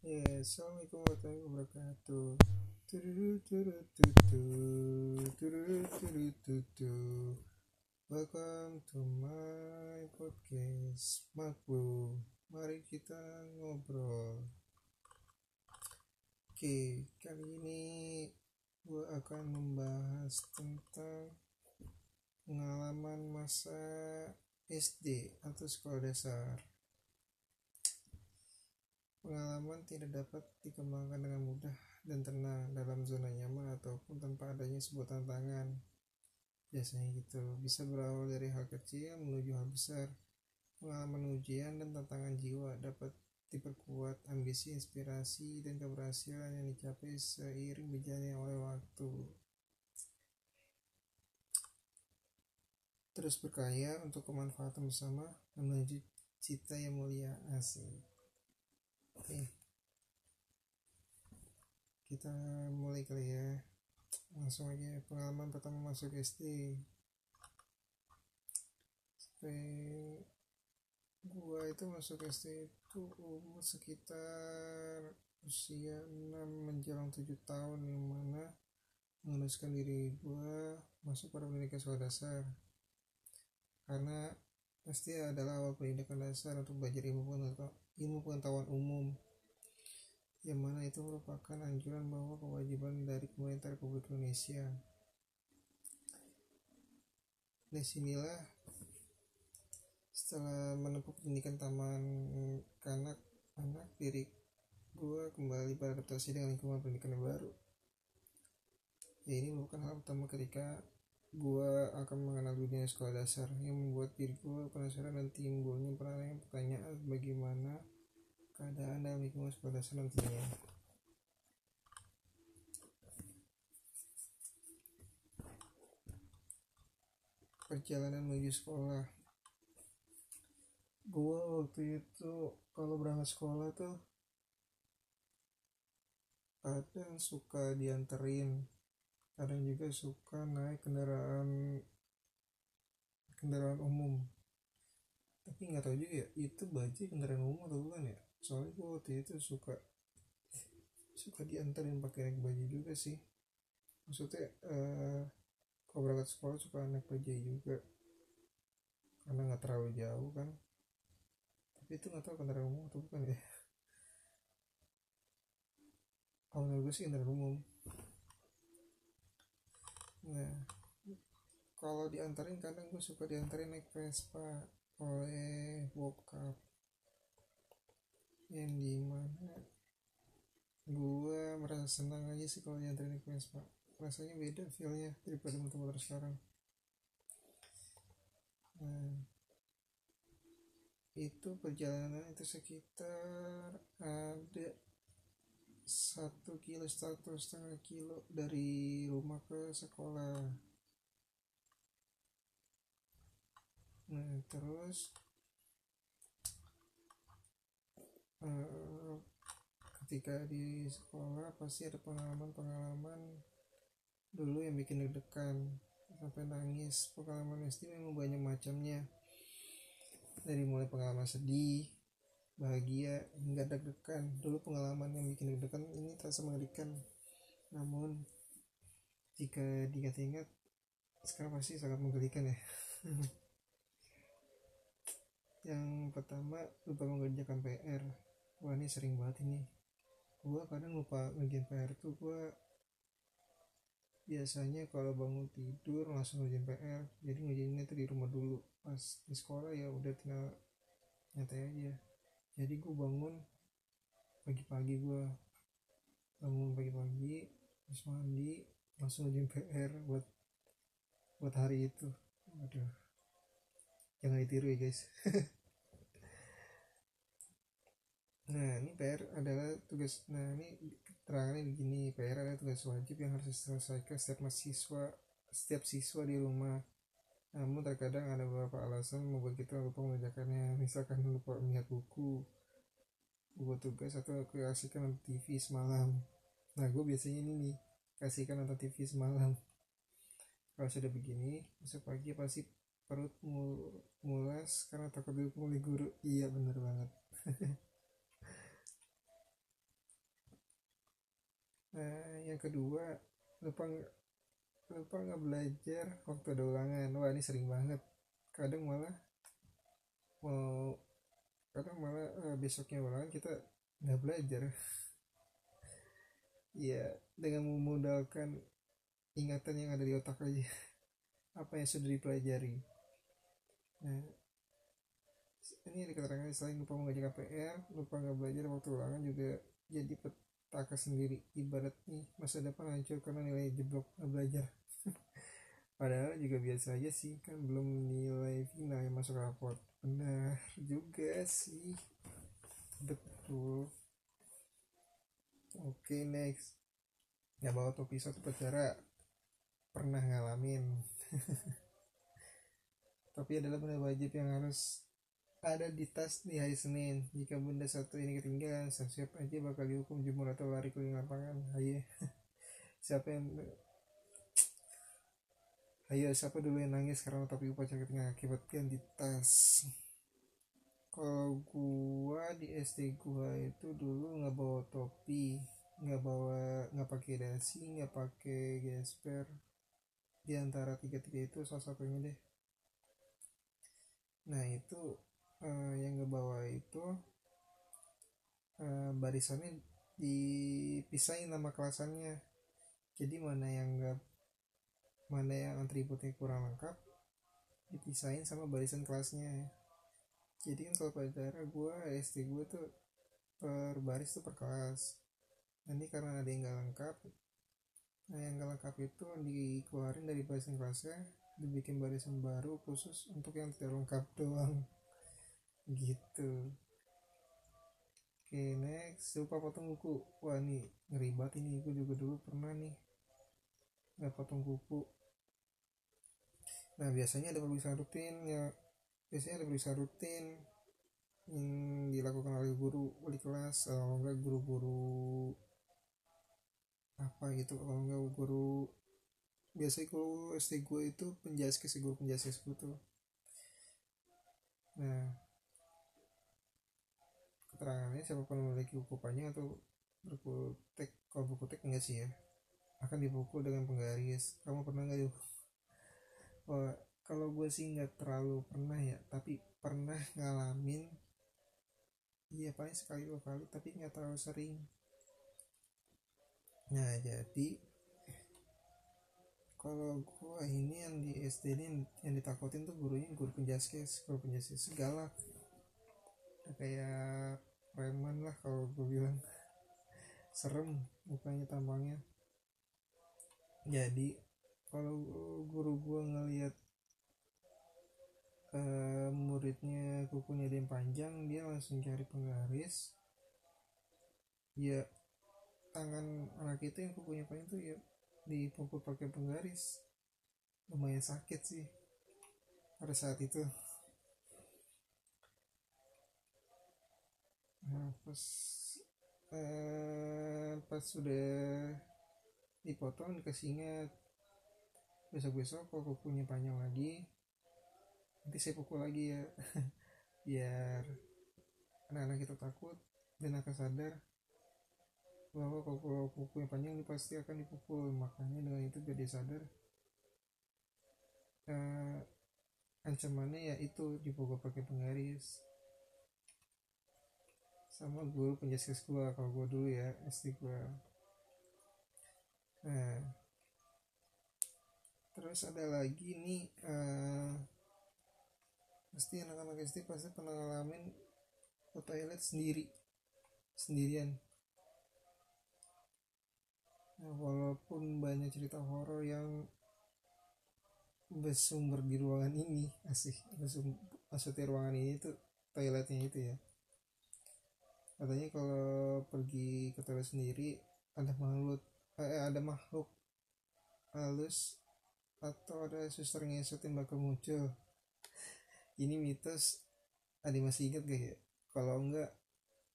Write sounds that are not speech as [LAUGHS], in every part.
Ya, Assalamualaikum warahmatullahi wabarakatuh. Tudududududu, tudududududu. Welcome to my podcast Makbu. Mari kita ngobrol. Oke, kali ini gue akan membahas tentang pengalaman masa SD atau sekolah dasar. Pengalaman tidak dapat dikembangkan dengan mudah dan tenang dalam zona nyaman ataupun tanpa adanya sebuah tantangan. Biasanya gitu, bisa berawal dari hal kecil menuju hal besar. Pengalaman ujian dan tantangan jiwa dapat diperkuat ambisi, inspirasi, dan keberhasilan yang dicapai seiring berjalannya oleh waktu. Terus berkarya untuk kemanfaatan bersama menuju cita yang mulia asing. Oke. Kita mulai kali ya. Langsung aja pengalaman pertama masuk SD. Sampai gua itu masuk SD itu umur sekitar usia 6 menjelang 7 tahun yang mana mengharuskan diri gua masuk pada pendidikan sekolah dasar karena SD adalah awal pendidikan dasar untuk belajar ilmu pengetahuan ilmu pengetahuan umum yang mana itu merupakan anjuran bahwa kewajiban dari pemerintah Republik Indonesia. Di sinilah setelah menempuh pendidikan taman kanak anak diri gue kembali beradaptasi dengan lingkungan pendidikan yang baru. Ya ini merupakan hal utama ketika gue akan mengenal dunia sekolah dasar yang membuat diri gue penasaran dan timbulnya pertanyaan bagaimana keadaan dalam lingkungan dasar nantinya. Perjalanan menuju sekolah. Gue waktu itu kalau berangkat sekolah tuh kadang suka dianterin kadang juga suka naik kendaraan kendaraan umum tapi nggak tahu juga ya itu baju kendaraan umum atau bukan ya soalnya gue waktu itu suka suka diantarin pakai naik baju juga sih. Maksudnya eh, kalau berangkat sekolah suka naik baju juga. Karena nggak terlalu jauh kan. Tapi itu nggak tahu kendaraan umum atau bukan ya. Kalau menurut gue sih kendaraan umum. Nah kalau diantarin kadang gue suka diantarin naik Vespa oleh bokap yang di mana gue merasa senang aja sih kalau diantarin naik Vespa rasanya beda feelnya daripada motor-motor sekarang. Nah itu perjalanan itu sekitar ada satu kilo satu setengah kilo dari rumah ke sekolah. Nah terus uh, ketika di sekolah pasti ada pengalaman-pengalaman dulu yang bikin deg-degan sampai nangis. Pengalaman SD memang banyak macamnya. Dari mulai pengalaman sedih bahagia hingga deg-degan. Dulu pengalaman yang bikin deg-degan ini terasa mengerikan namun jika diingat-ingat sekarang pasti sangat menggelikan ya. [LAUGHS] Yang pertama lupa mengerjakan PR wah ini sering banget ini. Gua kadang lupa ngerjain PR tuh gua biasanya kalau bangun tidur langsung ngerjain PR jadi ngerjainnya tuh di rumah dulu. Pas di sekolah ya udah tinggal nyantai aja. Jadi gue bangun pagi-pagi gue bangun pagi-pagi terus mandi langsung ngerjain PR buat buat hari itu. Aduh. Jangan ditiru ya guys [LAUGHS] nah ini PR adalah tugas nah ini terangannya begini PR adalah tugas wajib yang harus diselesaikan setiap mahasiswa setiap siswa di rumah. Namun terkadang ada beberapa alasan membuat kita lupa mengerjakannya. Misalkan lupa melihat buku buku tugas atau keasikan nonton TV semalam. Nah gue biasanya ini nih kasihkan nonton TV semalam. Kalau sudah begini besok pagi pasti perut mul mulas karena takut dipukuli guru. Iya bener banget [LAUGHS] nah yang kedua lupa lupa nggak belajar waktu ada ulangan. Wah ini sering banget. Kadang malah mau kadang malah uh, besoknya ulangan kita nggak belajar. [LAUGHS] Ya dengan memodalkan ingatan yang ada di otak aja. [LAUGHS] Apa yang sudah dipelajari. Nah ini keterangan selain lupa mengajar KPR lupa nggak belajar waktu ulangan juga jadi petaka sendiri ibarat nih masa depan hancur karena nilai jeblok belajar. [LAUGHS] Padahal juga biasa aja sih kan belum nilai final yang masuk raport. Benar juga sih. Betul. Oke next. Nggak bawa topi satu pacara pernah ngalamin. [LAUGHS] Tapi adalah benda wajib yang harus ada di tas di hari Senin. Jika benda satu ini ketinggalan siap-siap aja bakal dihukum jemur atau lari keliling lapangan. Ayo. [LAUGHS] Siapa yang ayo siapa dulu yang nangis karena topi upacara ketinggalan? Akibat ganti tas. Kalau gua di SD gua itu dulu nggak bawa topi nggak bawa nggak pakai dasi nggak pakai gesper. Di antara tiga tiga itu salah satunya deh. Nah itu uh, yang nggak bawa itu uh, barisannya dipisahin nama kelasannya. Jadi mana yang nggak mana yang atributnya kurang lengkap dipisahin sama barisan kelasnya. Jadi kan kalau pada gue SD gue tuh per baris tuh per kelas. Nanti karena ada yang nggak lengkap nah yang nggak lengkap itu dikeluarin dari barisan kelasnya dibikin barisan baru khusus untuk yang tidak lengkap doang gitu. Oke next. Lupa potong kuku wah nih ngeribat ini. Gue juga dulu pernah nih nggak potong kuku nah biasanya ada pemeriksaan rutin ya. Biasanya ada pemeriksaan rutin yang dilakukan oleh guru wali kelas atau enggak guru-guru apa gitu kalau nggak guru biasanya kalau SD gue itu penjaskes guru penjaskes gue tuh. Nah keterangannya siapa pun memiliki buku panjang atau buku tek kalau buku tek enggak sih ya. Akan dipukul dengan penggaris. Kamu pernah nggak yuk kalau gue sih nggak terlalu pernah ya tapi pernah ngalamin. Iya paling sekali dua kali tapi nggak terlalu sering. Nah jadi kalau gua ini yang di SD ini yang ditakutin tuh gurunya guru penjaskes guru penjaskes. Segala kayak preman lah kalau gue bilang. Serem mukanya tampangnya. Jadi kalau guru gua ngelihat uh, muridnya kukunya dia panjang dia langsung cari penggaris. Ya tangan anak itu yang kukunya panjang tuh ya dipukul pakai penggaris. Lumayan sakit sih pada saat itu nah pas eh, pas sudah dipotong dikasih ingat. Besok besok kalau kukunya panjang lagi. Nanti saya pukul lagi ya. [LAUGHS] Biar anak-anak kita takut dan akan sadar bahwa kalau kuku yang panjang pasti akan dipukul. Makanya dengan itu dia sadar uh, ancamannya ya itu dipukul pakai penggaris sama guru penjaskes gua kalau gua dulu ya SD gua. Nah terus ada lagi nih uh, pasti anak-anak SD pasti pernah ngalamin ke toilet sendiri sendirian. Nah, walaupun banyak cerita horor yang bersumber di ruangan ini asik bersumber maksudnya ruangan ini tuh toiletnya itu ya katanya kalau pergi ke toilet sendiri ada makhluk eh, ada makhluk halus atau ada suster ngesot yang bakal muncul. Ini mitos. Ada masih ingat gak ya? Kalau enggak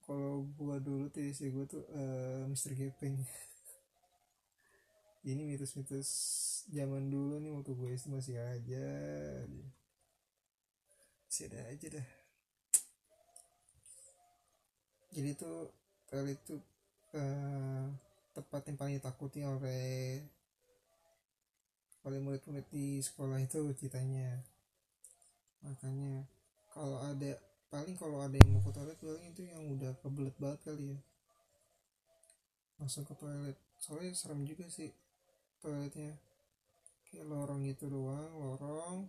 kalau gua dulu sih gua tuh uh, Mister Gepeng. Ini mitos-mitos zaman dulu nih waktu gue masih aja masih ada aja dah jadi tuh kali itu uh, tempat yang paling ditakuti oleh oleh murid-murid di sekolah itu ceritanya. Makanya kalau ada paling kalau ada yang mau ke toilet paling itu yang udah kebelet banget kali ya. Langsung ke toilet. Soalnya serem juga sih toiletnya. Kayak lorong gitu doang lorong.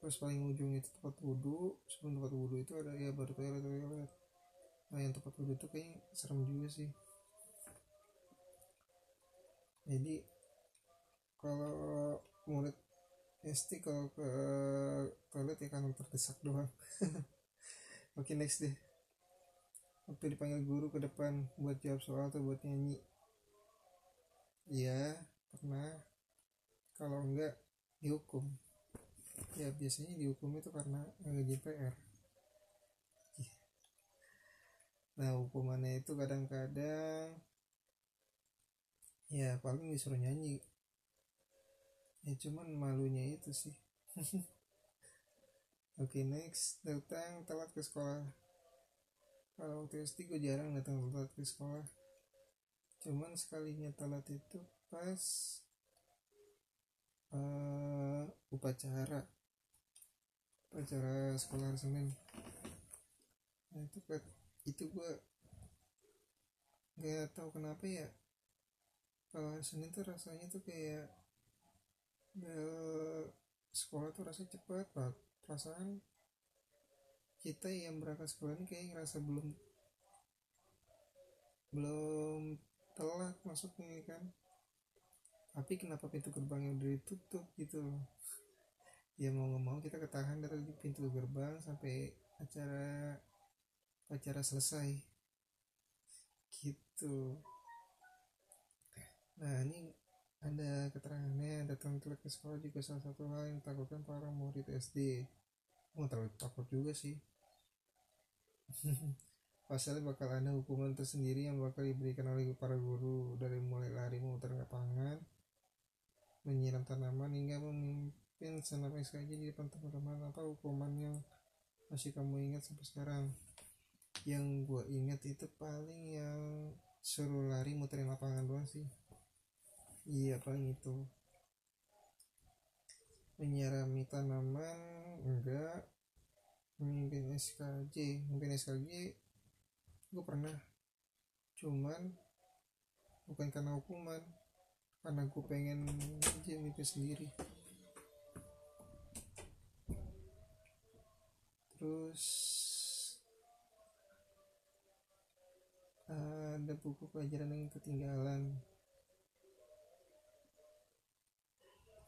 Terus paling ujung itu tempat wudhu. Sebelum tempat wudhu itu ada ya baru toilet toilet nah yang tempat wudhu itu kayaknya serem juga sih. Jadi kalau murid SD kalau ke toilet ya kan terdesak doang. [LAUGHS] Oke next deh. Waktu dipanggil guru ke depan buat jawab soal atau buat nyanyi. Iya pernah. Kalau enggak dihukum. Ya biasanya dihukum itu karena ngerjain PR nah hukumannya itu kadang-kadang ya paling disuruh nyanyi. Ya cuman malunya itu sih. [LAUGHS] Oke okay, next. Datang telat ke sekolah. Kalau waktu SD gue jarang datang telat ke sekolah. Cuman sekalinya telat itu pas uh, upacara. Upacara sekolah Senin. Nah itu itu gue gak tahu kenapa ya kalau Senin tuh rasanya tuh kayak bel sekolah tuh rasanya cepet banget. Perasaan kita yang berangkat sekolah ini kayak ngerasa belum belum telat masuknya kan. Tapi kenapa pintu gerbangnya udah ditutup gitu ya mau nggak mau kita ketahan dari pintu gerbang sampai acara acara selesai. Gitu. Nah ini ada keterangannya datang telat ke sekolah juga salah satu hal yang ditakutkan para murid SD mau terlalu takut juga sih. [LAUGHS] Pasalnya bakal ada hukuman tersendiri yang bakal diberikan oleh para guru. Dari mulai lari memutar lapangan menyiram tanaman hingga memimpin senam SKJ di depan teman-teman. Apa hukuman yang masih kamu ingat sampai sekarang yang gue ingat itu paling yang suruh lari muterin lapangan doang sih. Iya paling itu. Menyirami tanaman enggak. Memimpin SKJ memimpin SKJ gue pernah. Cuman bukan karena hukuman karena gue pengen aja sendiri. Terus ada buku pelajaran yang ketinggalan.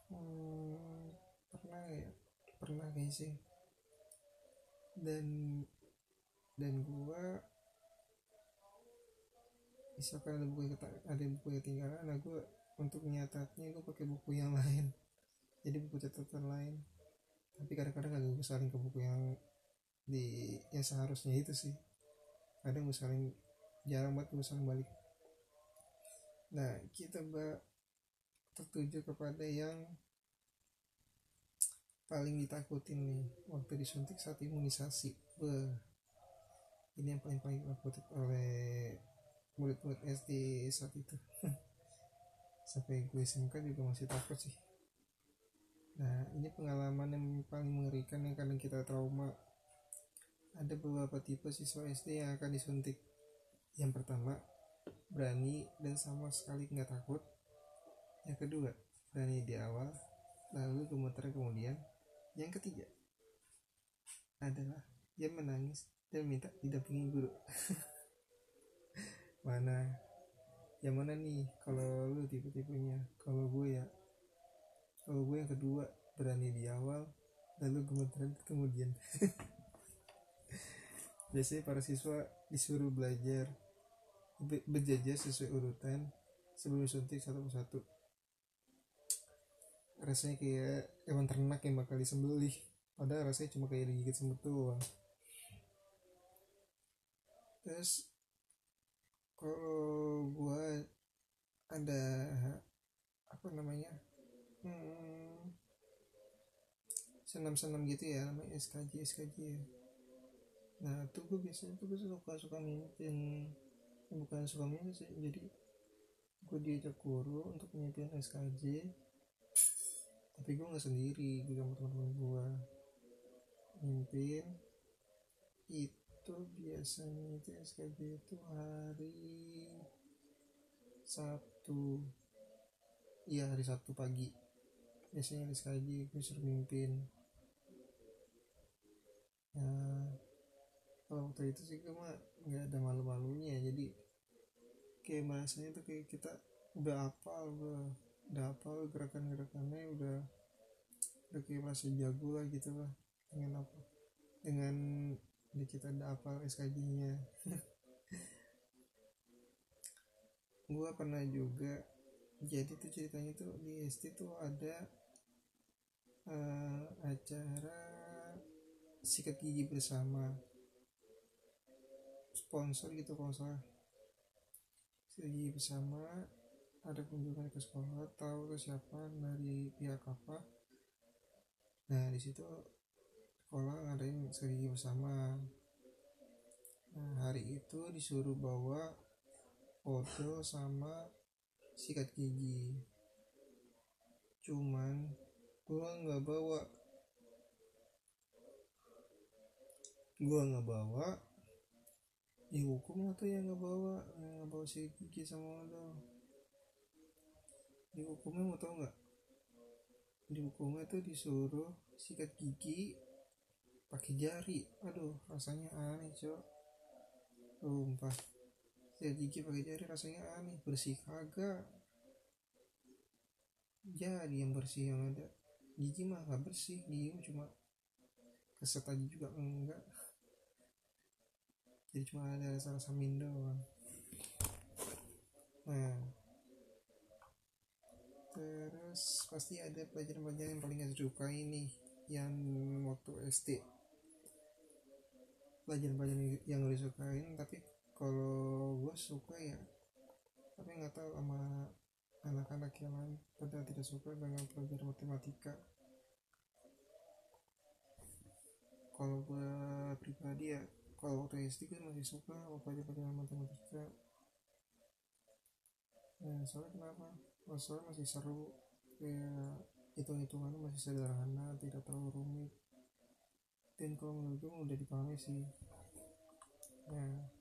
Hmm, pernah ya? Pernah kayak sih. Dan dan gua misalkan ada buku ada buku yang ketinggalan. Nah gua untuk nyatatnya gua pakai buku yang lain. Jadi buku catatan lain. Tapi kadang-kadang agak gue saling ke buku yang di yang seharusnya itu sih. Kadang gue saling jarang banget saling balik. Nah kita mbak tertuju kepada yang paling ditakutin nih waktu disuntik saat imunisasi. Wah, ini yang paling paling ditakutin oleh murid-murid SD saat itu. [LAUGHS] Sampai gue SMK juga masih takut sih. Nah ini pengalaman yang paling mengerikan yang kadang kita trauma. Ada beberapa tipe siswa SD yang akan disuntik yang pertama berani dan sama sekali nggak takut yang kedua berani di awal lalu gemetar kemudian yang ketiga adalah dia menangis dan minta didampingi guru. [LAUGHS] mana? Yang mana nih? Kalau lu tipe-tipenya? Kalau gue ya, kalau gue yang kedua berani di awal, lalu gemeteran kemudian. [LAUGHS] Biasanya para siswa disuruh belajar berjajar sesuai urutan sebelum suntik satu persatu. Rasanya kayak hewan ternak yang bakal disembelih. Padahal rasanya cuma kayak digigit semut doang. Terus kalau gua ada apa namanya hmm, senam-senam gitu ya namanya SKJ SKJ ya. Nah tuh gue biasanya tuh gue suka suka mimpin bukan suka minta sih jadi gue diajak guru untuk nyiapin SKJ tapi gue nggak sendiri gue sama teman-teman gue mimpin itu biasanya itu SKJ itu hari Sabtu. Iya hari Sabtu pagi. Biasanya SKJ gue suruh mimpin. Nah kalau waktu itu sih gue mah nggak ada malu-malunya jadi kayak bahasanya tuh kayak kita udah apal udah udah apal gerakan-gerakannya udah udah kayak merasa jago lah gitu lah. Dengan apa? Dengan di kita ada apal SKJ nya [LAUGHS] gue pernah juga jadi tuh ceritanya tuh di SD tuh ada uh, acara sikat gigi bersama sponsor gitu kalau salah gigi bersama ada kunjungan ke sekolah tahu ke siapa dari pihak apa. Nah di situ sekolah ngadain gigi bersama. Nah hari itu disuruh bawa foto sama sikat gigi. Cuman gua nggak bawa. Gua nggak bawa dihukum atau yang nggak bawa nggak bawa sikat gigi sama lo dihukumnya mau tau nggak? Dihukumnya tuh disuruh sikat gigi pakai jari. Aduh rasanya aneh cok. Sumpah. Sikat gigi pakai jari rasanya aneh bersih kagak. Jadi yang bersih yang ada. Gigi mah nggak bersih gigi cuma keset aja juga enggak jadi cuma ada rasa rasa doang. Nah. Terus pasti ada pelajaran-pelajaran yang paling gak disukai nih yang waktu SD pelajaran-pelajaran yang gak disukain tapi kalau gue suka ya tapi nggak tahu sama anak-anak yang lain pada tidak suka dengan pelajaran matematika. Kalau gue pribadi ya kalau waktu SD gue masih suka sama pelajaran matematika. Nah soalnya kenapa? Soalnya masih seru. Kayak hitung-hitungannya masih sederhana tidak terlalu rumit. Dan kalau menurut gue udah dipahami sih. Nah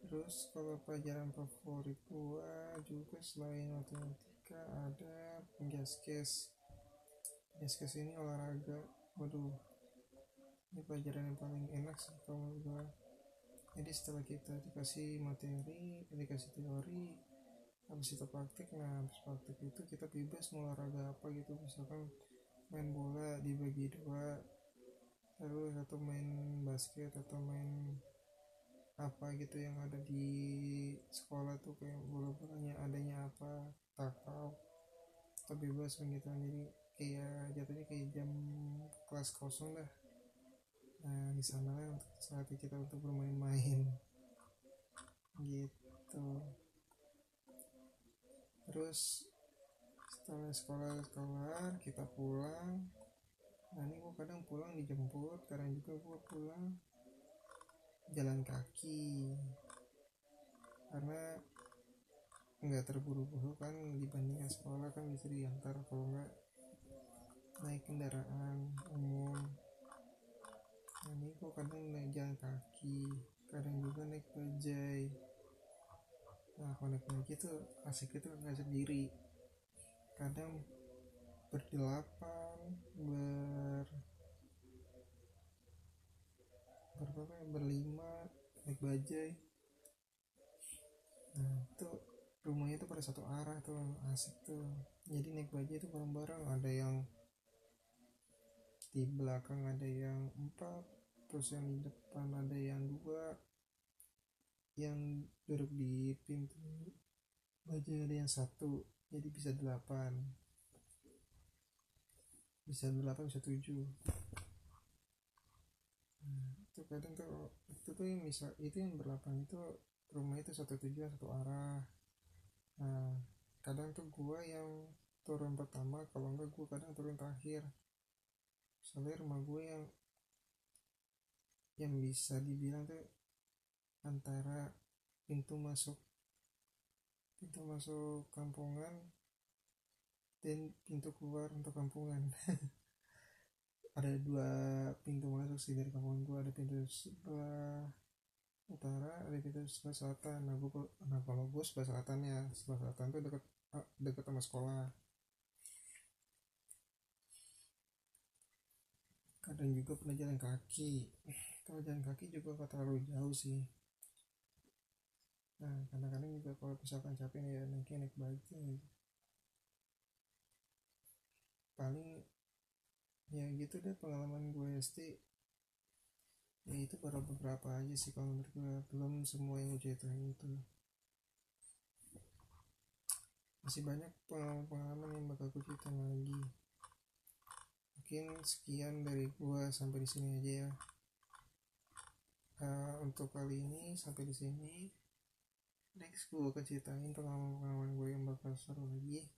terus kalau pelajaran favorit gua juga selain matematika ada penggaskes penggaskes ini olahraga. Waduh ini pelajaran yang paling enak sih kalau gua. Jadi setelah kita dikasih materi dikasih teori habis itu praktik nah habis praktik itu kita bebas mau olahraga apa gitu. Misalkan main bola dibagi dua terus atau main basket atau main apa gitu yang ada di sekolah tuh kayak bola-bolanya adanya apa tak tahu tapi bebas gitu. Jadi kayak jatuhnya kayak jam kelas kosong dah nah di sana untuk saat kita untuk bermain-main. Gitu. Terus setelah sekolah kelar kita pulang. Nah ini gua kadang pulang dijemput kadang juga gua pulang jalan kaki. Karena nggak terburu-buru kan dibandingkan sekolah kan bisa diantar kalau nggak naik kendaraan umum nah, ini kok kadang naik jalan kaki kadang juga naik bajai nah kalau naik bajai tuh asik itu nggak sendiri. Kadang berdelapan ber berapa ya? Berlima naik bajai nah itu rumahnya tuh pada satu arah tuh asik tuh. Jadi naik bajai itu bareng-bareng ada yang di belakang ada yang empat terus yang di depan ada yang dua yang duduk di pintu bajai ada yang satu jadi bisa delapan. Bisa delapan bisa tujuh. Nah, itu kadang tuh itu tuh yang bisa itu yang berlapan itu rumah itu satu tujuan satu arah. Nah kadang tuh gua yang turun pertama kalau enggak gua kadang turun terakhir soalnya rumah gue yang yang bisa dibilang tuh antara pintu masuk pintu masuk kampungan dan pintu keluar untuk kampungan. [LAUGHS] Ada dua pintu masuk sih dari kampungan gue. Ada pintu sebelah utara ada pintu sebelah selatan. Nah gue nah kalau gue sebelah selatannya sebelah selatan tuh deket ah, deket sama sekolah kadang juga pernah jalan kaki. Kalau jalan kaki juga gak terlalu jauh sih. Nah kadang-kadang juga kalau misalkan capek ya naiknya naik bike gitu. paling ya gitu deh pengalaman gue SD ya itu baru beberapa aja sih kalau menurut gue. Belum semua yang gue ceritain itu. Masih banyak pengalaman-pengalaman yang bakal gue ceritain lagi mungkin sekian dari gua sampai di sini aja ya. Uh, untuk kali ini sampai di sini. Next gua akan ceritain pengalaman-pengalaman gue yang bakal seru lagi.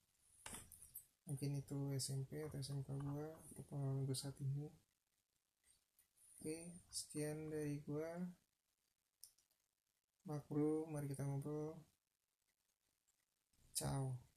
Mungkin itu SMP atau SMK gua atau pengalaman gue saat ini. Oke sekian dari gua. Makro mari kita ngobrol. Ciao